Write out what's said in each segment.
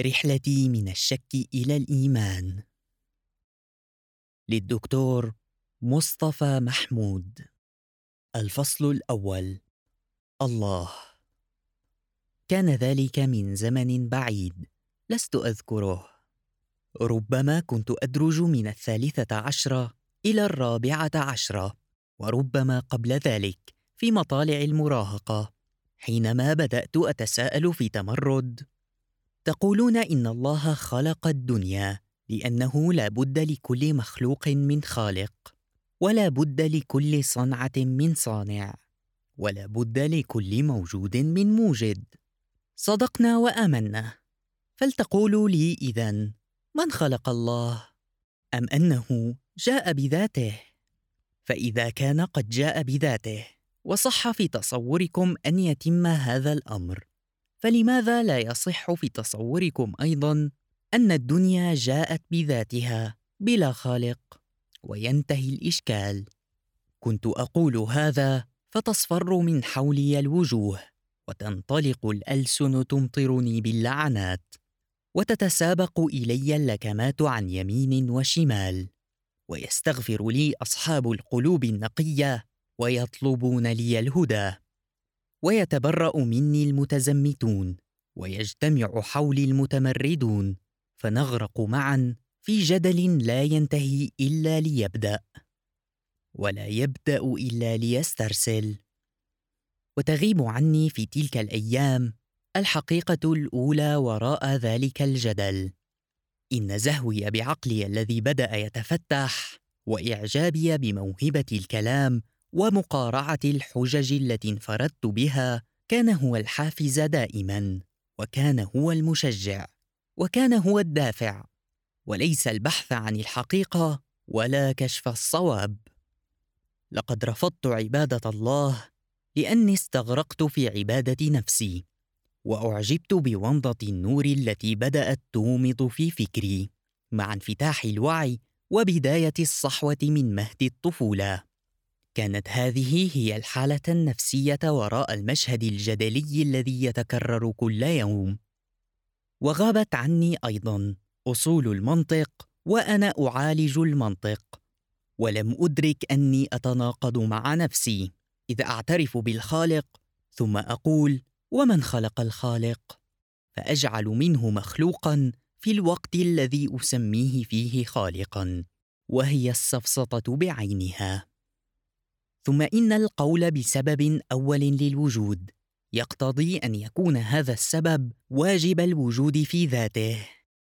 رحلتي من الشك إلى الإيمان. للدكتور مصطفى محمود. الفصل الأول. الله. كان ذلك من زمن بعيد لست أذكره. ربما كنت أدرج من الثالثة عشرة إلى الرابعة عشرة وربما قبل ذلك في مطالع المراهقة حينما بدأت أتساءل في تمرد. تقولون إن الله خلق الدنيا لأنه لا بد لكل مخلوق من خالق ولا بد لكل صنعة من صانع ولا بد لكل موجود من موجد. صدقنا وآمنا. فلتقولوا لي اذا من خلق الله؟ أم أنه جاء بذاته؟ فإذا كان قد جاء بذاته وصح في تصوركم أن يتم هذا الأمر. فلماذا لا يصح في تصوركم أيضا أن الدنيا جاءت بذاتها بلا خالق وينتهي الإشكال؟ كنت أقول هذا فتصفر من حولي الوجوه وتنطلق الألسن تمطرني باللعنات وتتسابق إلي اللكمات عن يمين وشمال ويستغفر لي أصحاب القلوب النقية ويطلبون لي الهدى. ويتبرأ مني المتزمتون ويجتمع حولي المتمردون فنغرق معا في جدل لا ينتهي إلا ليبدأ. ولا يبدأ إلا ليسترسل. وتغيب عني في تلك الأيام الحقيقة الأولى وراء ذلك الجدل. إن زهوي بعقلي الذي بدأ يتفتح وإعجابي بموهبة الكلام ومقارعة الحجج التي انفردت بها كان هو الحافز دائما وكان هو المشجع وكان هو الدافع. وليس البحث عن الحقيقة ولا كشف الصواب. لقد رفضت عبادة الله لأني استغرقت في عبادة نفسي وأعجبت بومضة النور التي بدأت تومض في فكري مع انفتاح الوعي وبداية الصحوة من مهد الطفولة. كانت هذه هي الحالة النفسية وراء المشهد الجدلي الذي يتكرر كل يوم. وغابت عني أيضا أصول المنطق وأنا أعالج المنطق ولم أدرك أني أتناقض مع نفسي إذ أعترف بالخالق ثم أقول ومن خلق الخالق؟ فأجعل منه مخلوقا في الوقت الذي أسميه فيه خالقا وهي السفسطة بعينها. ثم إن القول بسبب أول للوجود. يقتضي أن يكون هذا السبب واجب الوجود في ذاته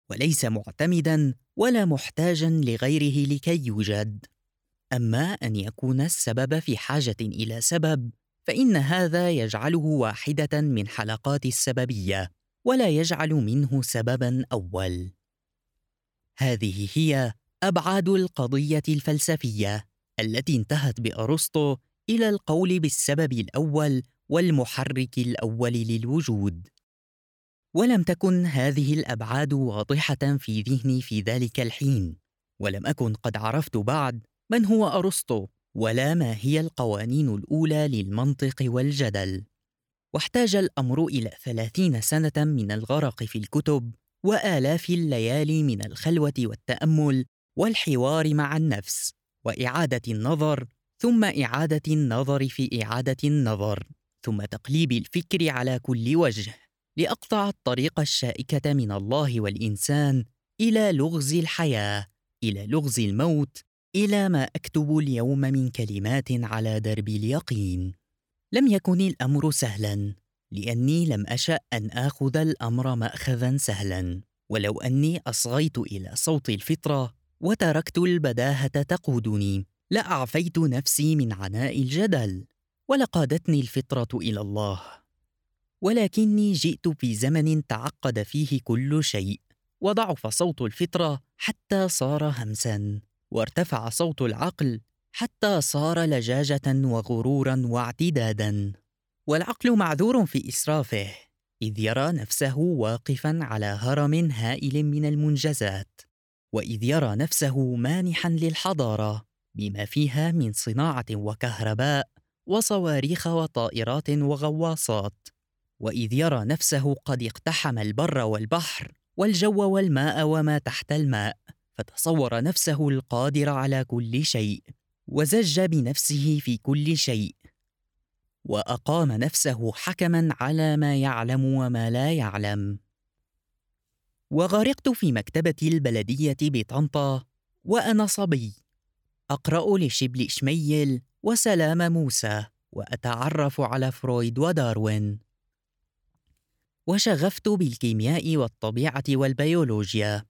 وليس معتمدا ولا محتاجا لغيره لكي يوجد. أما أن يكون السبب في حاجة إلى سبب فإن هذا يجعله واحدة من حلقات السببية ولا يجعل منه سببا أول. هذه هي أبعاد القضية الفلسفية. التي انتهت بأرسطو إلى القول بالسبب الأول والمحرك الأول للوجود. ولم تكن هذه الأبعاد واضحة في ذهني في ذلك الحين ولم أكن قد عرفت بعد من هو أرسطو ولا ما هي القوانين الأولى للمنطق والجدل. واحتاج الأمر إلى ثلاثين سنة من الغرق في الكتب وآلاف الليالي من الخلوة والتأمل والحوار مع النفس. وإعادة النظر ثم إعادة النظر في إعادة النظر ثم تقليب الفكر على كل وجه لأقطع الطريق الشائكة من الله والإنسان إلى لغز الحياة إلى لغز الموت إلى ما أكتب اليوم من كلمات على درب اليقين. لم يكن الأمر سهلا لأني لم أشأ أن آخذ الأمر ماخذا سهلا ولو أني أصغيت إلى صوت الفطرة وتركت البداهة تقودني. لاعفيت نفسي من عناء الجدل ولقادتني الفطرة إلى الله. ولكني جئت في زمن تعقد فيه كل شيء وضعف صوت الفطرة حتى صار همسا وارتفع صوت العقل حتى صار لجاجة وغرورا واعتدادا. والعقل معذور في إسرافه إذ يرى نفسه واقفا على هرم هائل من المنجزات. وإذ يرى نفسه مانحا للحضارة بما فيها من صناعة وكهرباء وصواريخ وطائرات وغواصات. وإذ يرى نفسه قد اقتحم البر والبحر والجو والماء وما تحت الماء فتصور نفسه القادر على كل شيء وزج بنفسه في كل شيء. وأقام نفسه حكما على ما يعلم وما لا يعلم. وغرقت في مكتبة البلدية بطنطا وأنا صبي. أقرأ لشبلي شميل وسلامة موسى وأتعرف على فرويد وداروين. وشغفت بالكيمياء والطبيعة والبيولوجيا.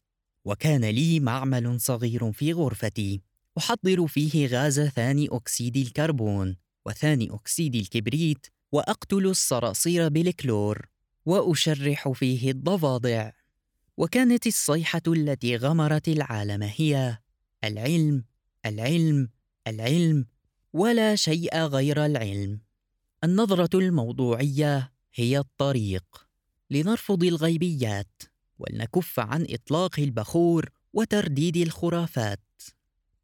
وكان لي معمل صغير في غرفتي. أحضر فيه غاز ثاني أكسيد الكربون وثاني أكسيد الكبريت وأقتل الصراصير بالكلور. وأشرح فيه الضفادع. وكانت الصيحة التي غمرت العالم هي العلم العلم العلم ولا شيء غير العلم. النظرة الموضوعية هي الطريق. لنرفض الغيبيات ولنكف عن إطلاق البخور وترديد الخرافات.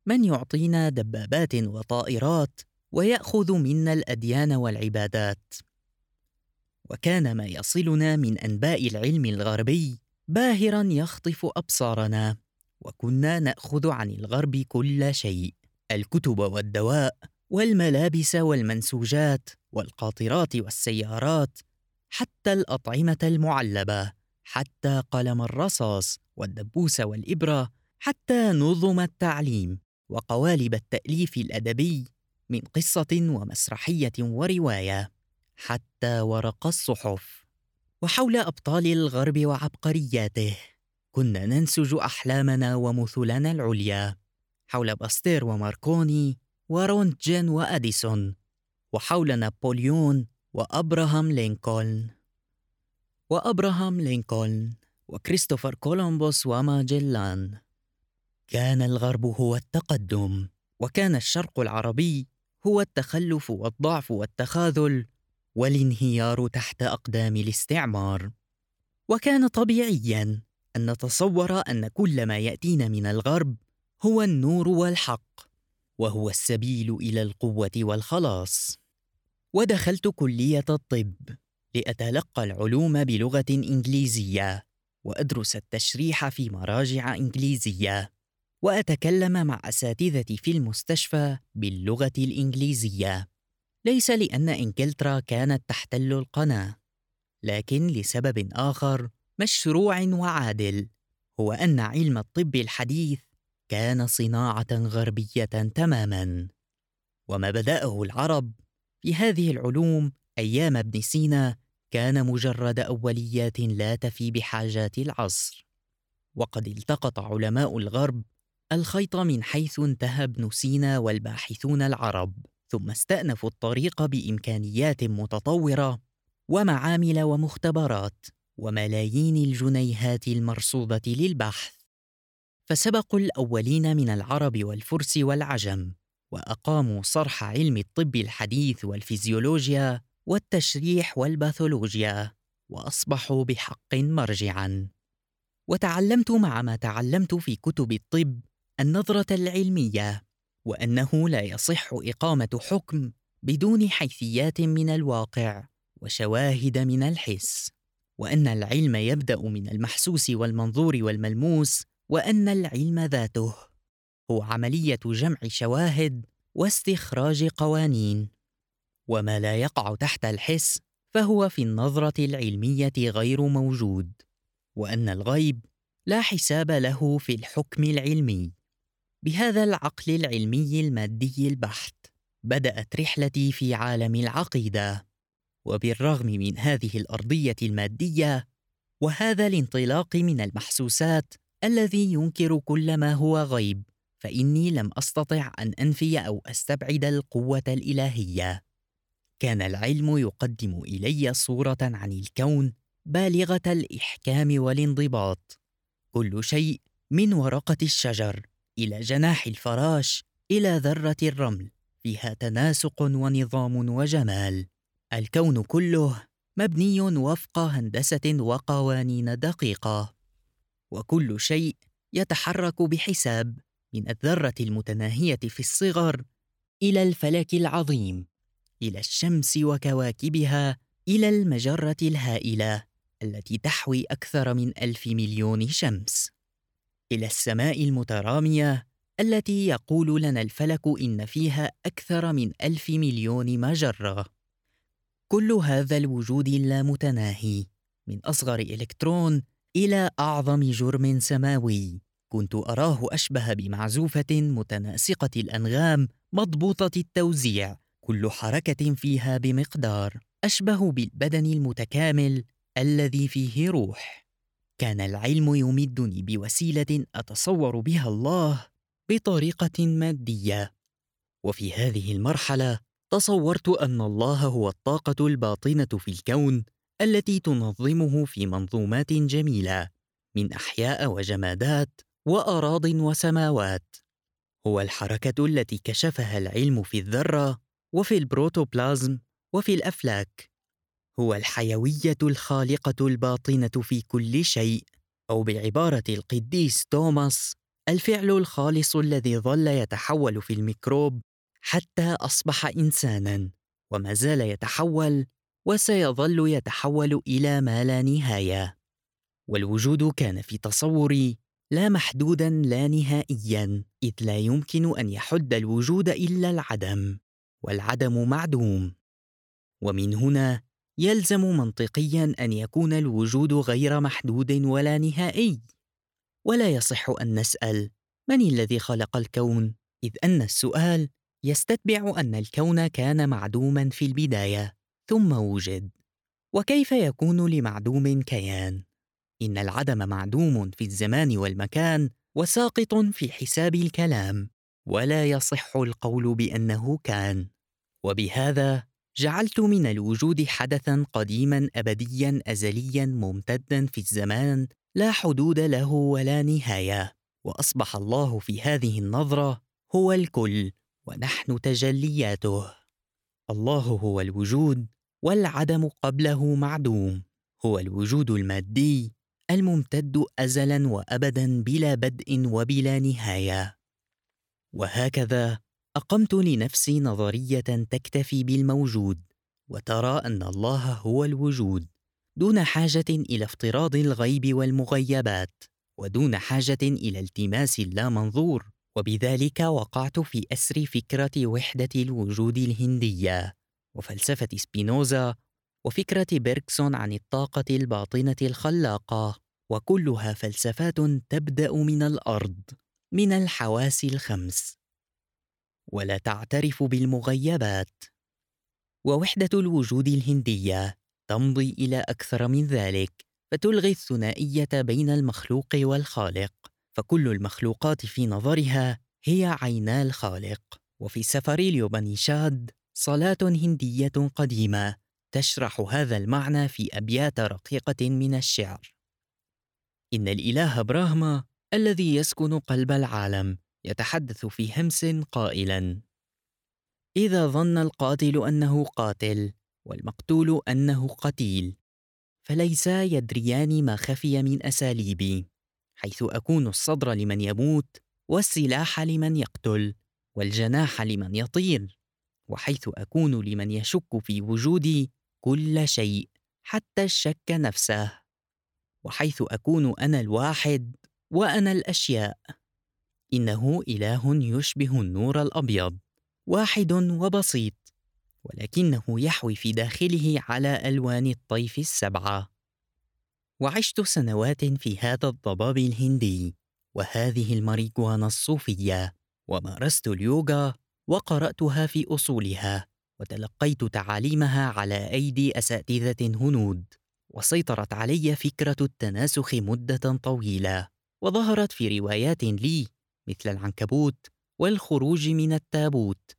من يعطينا دبابات وطائرات ويأخذ منا الأديان والعبادات؟ وكان ما يصلنا من أنباء العلم الغربي باهرا يخطف أبصارنا. وكنا نأخذ عن الغرب كل شيء الكتب والدواء والملابس والمنسوجات والقاطرات والسيارات حتى الأطعمة المعلبة حتى قلم الرصاص والدبوس والإبرة حتى نظم التعليم وقوالب التأليف الأدبي من قصة ومسرحية ورواية حتى ورق الصحف. وحول أبطال الغرب وعبقرياته. كنا ننسج أحلامنا ومثلنا العليا حول باستير وماركوني ورونتجن وأديسون وحول نابليون وأبراهام لينكولن. وأبراهام لينكولن وكريستوفر كولومبوس وماجلان. كان الغرب هو التقدم وكان الشرق العربي هو التخلف والضعف والتخاذل والانهيار تحت أقدام الاستعمار. وكان طبيعيا أن نتصور أن كل ما يأتينا من الغرب هو النور والحق وهو السبيل إلى القوة والخلاص. ودخلت كلية الطب لأتلقى العلوم بلغة إنجليزية وأدرس التشريح في مراجع إنجليزية وأتكلم مع اساتذتي في المستشفى باللغة الإنجليزية. ليس لأن إنجلترا كانت تحتل القناة لكن لسبب آخر مشروع وعادل هو أن علم الطب الحديث كان صناعة غربية تماما وما بداه العرب في هذه العلوم أيام ابن سينا كان مجرد أوليات لا تفي بحاجات العصر وقد التقط علماء الغرب الخيط من حيث انتهى ابن سينا والباحثون العرب. ثم استأنفوا الطريق بإمكانيات متطورة ومعامل ومختبرات وملايين الجنيهات المرصوده للبحث. فسبقوا الأولين من العرب والفرس والعجم وأقاموا صرح علم الطب الحديث والفيزيولوجيا والتشريح والباثولوجيا وأصبحوا بحق مرجعا. وتعلمت مع ما تعلمت في كتب الطب النظرة العلمية. وأنه لا يصح إقامة حكم بدون حيثيات من الواقع وشواهد من الحس وأن العلم يبدأ من المحسوس والمنظور والملموس وأن العلم ذاته هو عملية جمع شواهد واستخراج قوانين. وما لا يقع تحت الحس فهو في النظرة العلمية غير موجود وأن الغيب لا حساب له في الحكم العلمي. بهذا العقل العلمي المادي البحت بدأت رحلتي في عالم العقيدة. وبالرغم من هذه الأرضية المادية وهذا الانطلاق من المحسوسات الذي ينكر كل ما هو غيب فإني لم أستطع أن أنفي أو أستبعد القوة الإلهية. كان العلم يقدم إلي صورة عن الكون بالغة الإحكام والانضباط. كل شيء من ورقة الشجر. إلى جناح الفراش إلى ذرة الرمل فيها تناسق ونظام وجمال. الكون كله مبني وفق هندسة وقوانين دقيقة. وكل شيء يتحرك بحساب من الذرة المتناهية في الصغر إلى الفلك العظيم إلى الشمس وكواكبها إلى المجرة الهائلة التي تحوي أكثر من ألف مليون شمس. إلى السماء المترامية التي يقول لنا الفلك إن فيها أكثر من ألف مليون مجرة. كل هذا الوجود اللامتناهي من أصغر إلكترون إلى أعظم جرم سماوي. كنت أراه أشبه بمعزوفة متناسقة الأنغام مضبوطة التوزيع. كل حركة فيها بمقدار أشبه بالبدن المتكامل الذي فيه روح. كان العلم يمدني بوسيلة أتصور بها الله بطريقة مادية. وفي هذه المرحلة تصورت أن الله هو الطاقة الباطنة في الكون التي تنظمه في منظومات جميلة من أحياء وجمادات وأراض وسماوات. هو الحركة التي كشفها العلم في الذرة وفي البروتوبلازم وفي الأفلاك. هو الحيوية الخالقة الباطنة في كل شيء أو بعبارة القديس توماس الفعل الخالص الذي ظل يتحول في الميكروب حتى أصبح انسانا وما زال يتحول وسيظل يتحول إلى ما لا نهاية. والوجود كان في تصوري لا محدودا لا نهائيا إذ لا يمكن أن يحد الوجود إلا العدم والعدم معدوم. ومن هنا يلزم منطقيا أن يكون الوجود غير محدود ولا نهائي. ولا يصح أن نسأل من الذي خلق الكون؟ إذ أن السؤال يستتبع أن الكون كان معدوما في البداية ثم وجد. وكيف يكون لمعدوم كيان؟ إن العدم معدوم في الزمان والمكان وساقط في حساب الكلام ولا يصح القول بأنه كان. وبهذا جعلت من الوجود حدثا قديما ابديا ازليا ممتدا في الزمان لا حدود له ولا نهاية. وأصبح الله في هذه النظرة هو الكل ونحن تجلياته. الله هو الوجود والعدم قبله معدوم. هو الوجود المادي الممتد ازلا وابدا بلا بدء وبلا نهاية. وهكذا أقمت لنفسي نظرية تكتفي بالموجود وترى أن الله هو الوجود دون حاجة إلى افتراض الغيب والمغيبات ودون حاجة إلى التماس اللامنظور وبذلك وقعت في أسر فكرة وحدة الوجود الهندية وفلسفة سبينوزا وفكرة بيركسون عن الطاقة الباطنة الخلاقة وكلها فلسفات تبدأ من الأرض من الحواس الخمس. ولا تعترف بالمغيبات. ووحدة الوجود الهندية تمضي إلى أكثر من ذلك فتلغي الثنائية بين المخلوق والخالق فكل المخلوقات في نظرها هي عينا الخالق. وفي سفر اليوبانيشاد صلاة هندية قديمة تشرح هذا المعنى في أبيات رقيقة من الشعر. إن الإله براهما الذي يسكن قلب العالم. يتحدث في همس قائلا. إذا ظن القاتل أنه قاتل والمقتول أنه قتيل فليسا يدريان ما خفي من أساليبي حيث أكون الصدر لمن يموت والسلاح لمن يقتل والجناح لمن يطير وحيث أكون لمن يشك في وجودي كل شيء حتى الشك نفسه وحيث أكون أنا الواحد وأنا الأشياء. إنه إله يشبه النور الأبيض واحد وبسيط ولكنه يحوي في داخله على ألوان الطيف السبعة. وعشت سنوات في هذا الضباب الهندي وهذه الماريجوانا الصوفية ومارست اليوغا وقرأتها في أصولها وتلقيت تعاليمها على أيدي أساتذة هنود وسيطرت علي فكرة التناسخ مدة طويلة وظهرت في روايات لي. مثل العنكبوت والخروج من التابوت.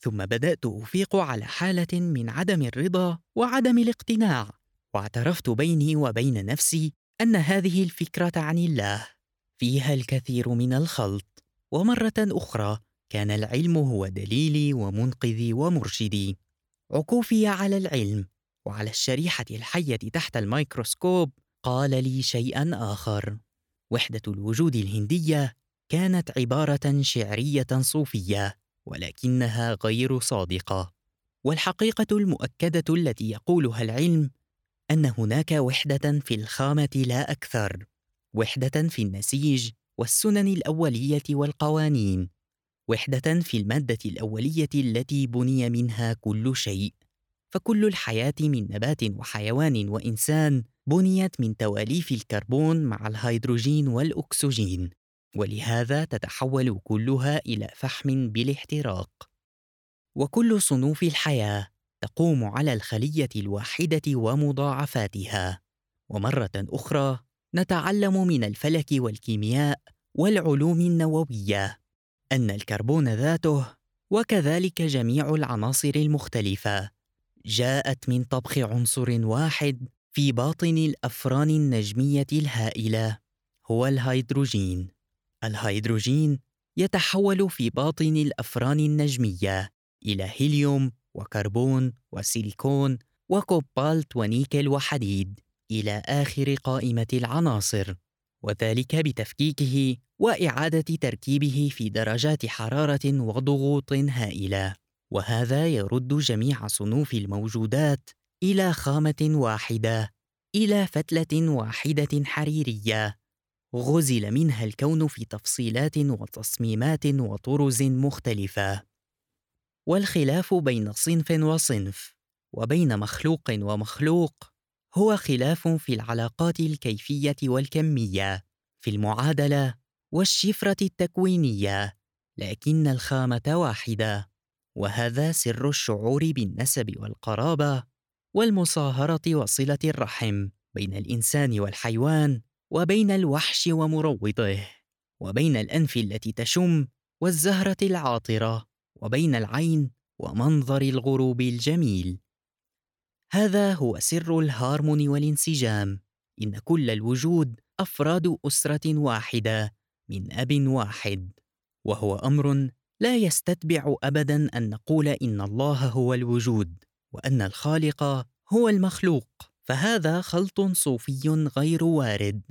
ثم بدأت أفيق على حالة من عدم الرضا وعدم الاقتناع واعترفت بيني وبين نفسي أن هذه الفكرة عن الله فيها الكثير من الخلط. ومرة أخرى كان العلم هو دليلي ومنقذي ومرشدي. عكوفي على العلم وعلى الشريحة الحية تحت الميكروسكوب قال لي شيئا آخر. وحدة الوجود الهندية كانت عبارة شعرية صوفية ولكنها غير صادقة. والحقيقة المؤكدة التي يقولها العلم أن هناك وحدة في الخامة لا أكثر وحدة في النسيج والسنن الأولية والقوانين وحدة في المادة الأولية التي بني منها كل شيء. فكل الحياة من نبات وحيوان وإنسان بنيت من تواليف الكربون مع الهيدروجين والأكسجين. ولهذا تتحول كلها إلى فحم بالاحتراق. وكل صنوف الحياة تقوم على الخلية الواحدة ومضاعفاتها. ومرة أخرى نتعلم من الفلك والكيمياء والعلوم النووية أن الكربون ذاته وكذلك جميع العناصر المختلفة جاءت من طبخ عنصر واحد في باطن الأفران النجمية الهائلة هو الهيدروجين. الهيدروجين يتحول في باطن الأفران النجمية إلى هيليوم وكربون وسيليكون وكوبالت ونيكل وحديد إلى آخر قائمة العناصر وذلك بتفكيكه وإعادة تركيبه في درجات حرارة وضغوط هائلة. وهذا يرد جميع صنوف الموجودات إلى خامة واحدة إلى فتلة واحدة حريرية. غزل منها الكون في تفصيلات وتصميمات وطرز مختلفه والخلاف بين صنف وصنف وبين مخلوق ومخلوق هو خلاف في العلاقات الكيفيه والكميه في المعادله والشفره التكوينيه لكن الخامه واحدة وهذا سر الشعور بالنسب والقرابه والمصاهره وصله الرحم بين الانسان والحيوان وبين الوحش ومروضه وبين الأنف التي تشم والزهرة العاطرة وبين العين ومنظر الغروب الجميل. هذا هو سر الهارمون والانسجام. إن كل الوجود أفراد أسرة واحدة من أب واحد وهو أمر لا يستتبع ابدا أن نقول إن الله هو الوجود وأن الخالق هو المخلوق. فهذا خلط صوفي غير وارد.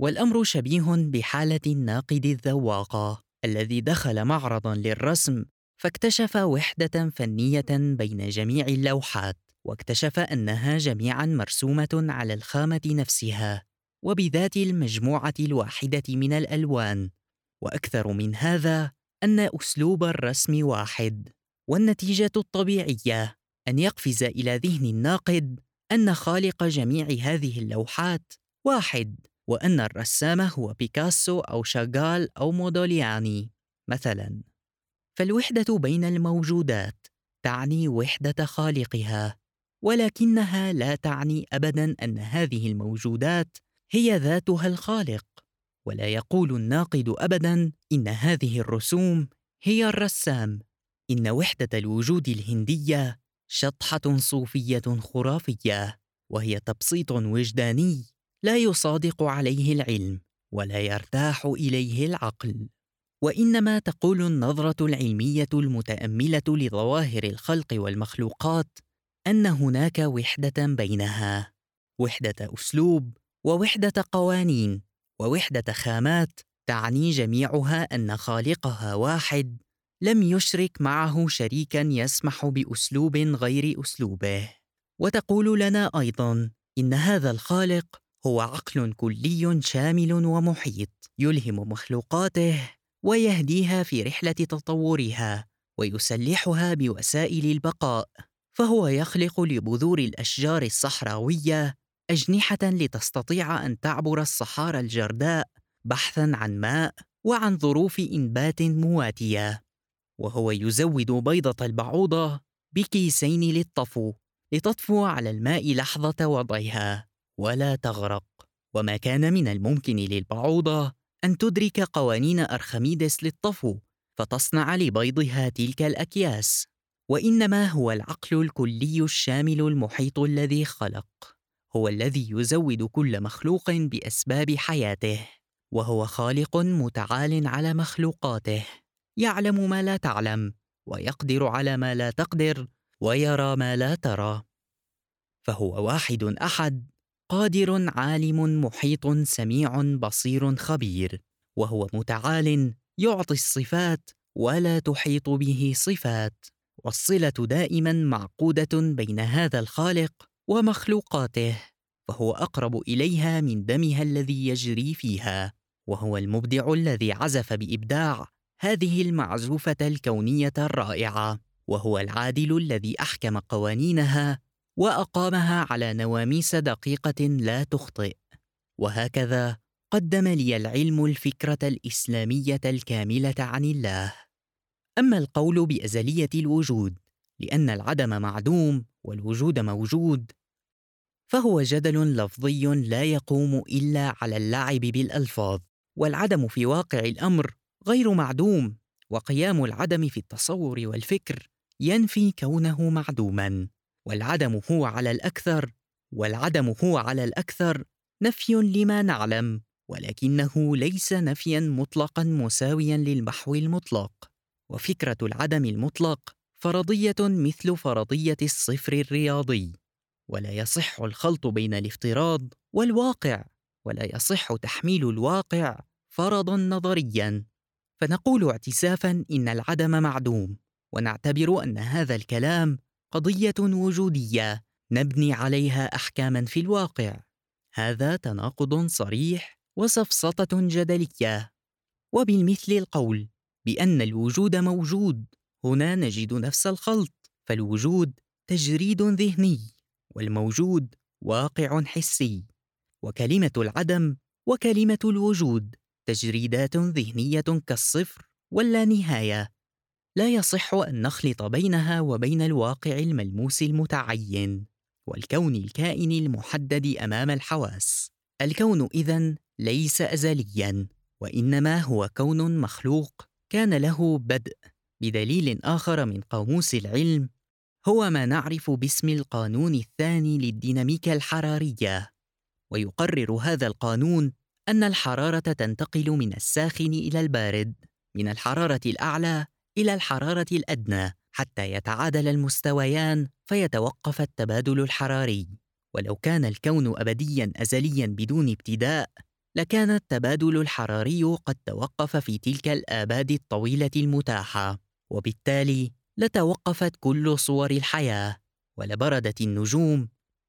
والأمر شبيه بحالة الناقد الذواق الذي دخل معرضا للرسم فاكتشف وحدة فنية بين جميع اللوحات واكتشف أنها جميعا مرسومة على الخامة نفسها وبذات المجموعة الواحدة من الألوان. وأكثر من هذا أن أسلوب الرسم واحد والنتيجة الطبيعية أن يقفز إلى ذهن الناقد أن خالق جميع هذه اللوحات واحد. وأن الرسام هو بيكاسو أو شاغال أو مودولياني مثلا. فالوحدة بين الموجودات تعني وحدة خالقها ولكنها لا تعني ابدا أن هذه الموجودات هي ذاتها الخالق. ولا يقول الناقد ابدا إن هذه الرسوم هي الرسام. إن وحدة الوجود الهندية شطحة صوفية خرافية وهي تبسيط وجداني. لا يصادق عليه العلم ولا يرتاح إليه العقل وإنما تقول النظرة العلمية المتأملة لظواهر الخلق والمخلوقات أن هناك وحدة بينها وحدة أسلوب ووحدة قوانين ووحدة خامات تعني جميعها أن خالقها واحد لم يشرك معه شريكا يسمح بأسلوب غير أسلوبه. وتقول لنا أيضا إن هذا الخالق هو عقل كلي شامل ومحيط يلهم مخلوقاته ويهديها في رحلة تطورها ويسلحها بوسائل البقاء فهو يخلق لبذور الأشجار الصحراوية أجنحة لتستطيع أن تعبر الصحارى الجرداء بحثا عن ماء وعن ظروف إنبات مواتية وهو يزود بيضة البعوضة بكيسين للطفو لتطفو على الماء لحظة وضعها. ولا تغرق. وما كان من الممكن للبعوضة أن تدرك قوانين أرخميدس للطفو فتصنع لبيضها تلك الأكياس. وإنما هو العقل الكلي الشامل المحيط الذي خلق هو الذي يزود كل مخلوق بأسباب حياته وهو خالق متعال على مخلوقاته يعلم ما لا تعلم ويقدر على ما لا تقدر ويرى ما لا ترى. فهو واحد أحد قادر عالم محيط سميع بصير خبير. وهو متعال يعطي الصفات ولا تحيط به صفات. والصلة دائما معقودة بين هذا الخالق ومخلوقاته فهو أقرب إليها من دمها الذي يجري فيها. وهو المبدع الذي عزف بإبداع هذه المعزوفة الكونية الرائعة. وهو العادل الذي أحكم قوانينها وأقامها على نواميس دقيقة لا تخطئ. وهكذا قدم لي العلم الفكرة الإسلامية الكاملة عن الله. أما القول بأزلية الوجود لأن العدم معدوم والوجود موجود فهو جدل لفظي لا يقوم إلا على اللعب بالألفاظ. والعدم في واقع الأمر غير معدوم وقيام العدم في التصور والفكر ينفي كونه معدوما. والعدم هو على الأكثر والعدم هو على الأكثر نفي لما نعلم ولكنه ليس نفيا مطلقا مساويا للمحو المطلق. وفكرة العدم المطلق فرضية مثل فرضية الصفر الرياضي. ولا يصح الخلط بين الافتراض والواقع ولا يصح تحميل الواقع فرضا نظريا. فنقول اعتسافا إن العدم معدوم ونعتبر أن هذا الكلام قضية وجودية نبني عليها احكاما في الواقع. هذا تناقض صريح وسفسطه جدلية. وبالمثل القول بأن الوجود موجود هنا نجد نفس الخلط فالوجود تجريد ذهني والموجود واقع حسي. وكلمة العدم وكلمة الوجود تجريدات ذهنية كالصفر واللانهايه لا يصح أن نخلط بينها وبين الواقع الملموس المتعين والكون الكائن المحدد أمام الحواس. الكون إذن ليس ازليا وإنما هو كون مخلوق كان له بدء. بدليل آخر من قاموس العلم هو ما نعرف باسم القانون الثاني للديناميكا الحرارية. ويقرر هذا القانون أن الحرارة تنتقل من الساخن إلى البارد من الحرارة الأعلى إلى الحرارة الأدنى حتى يتعادل المستويان فيتوقف التبادل الحراري. ولو كان الكون ابديا ازليا بدون ابتداء لكان التبادل الحراري قد توقف في تلك الآباد الطويلة المتاحة. وبالتالي لتوقفت كل صور الحياة ولبردت النجوم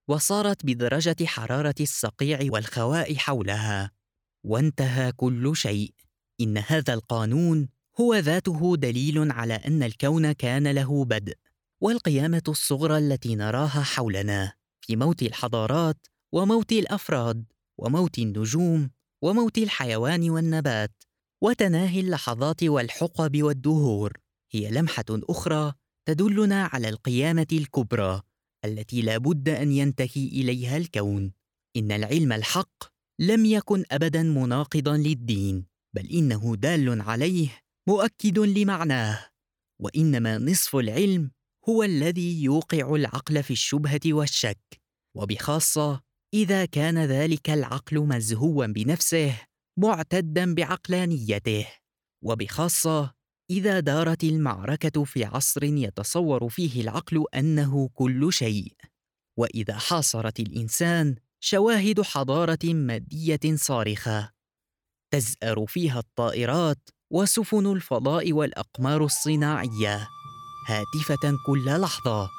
وصارت بدرجة حرارة الصقيع والخواء حولها. وانتهى كل شيء. إن هذا القانون هو ذاته دليل على أن الكون كان له بدء والقيامة الصغرى التي نراها حولنا في موت الحضارات وموت الأفراد وموت النجوم وموت الحيوان والنبات وتناهي اللحظات والحقب والدهور. هي لمحة أخرى تدلنا على القيامة الكبرى التي لا بد أن ينتهي إليها الكون. إن العلم الحق لم يكن ابدا مناقضا للدين بل إنه دال عليه مؤكد لمعناه وإنما نصف العلم هو الذي يوقع العقل في الشبهة والشك وبخاصة إذا كان ذلك العقل مزهوا بنفسه معتدا بعقلانيته وبخاصة إذا دارت المعركة في عصر يتصور فيه العقل أنه كل شيء. وإذا حاصرت الإنسان شواهد حضارة مادية صارخة تزأر فيها الطائرات وسفن الفضاء والأقمار الصناعية. هاتفة كل لحظة.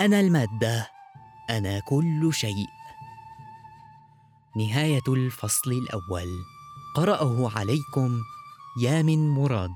أنا المادة. أنا كل شيء. نهاية الفصل الأول. قرأه عليكم يامن مراد.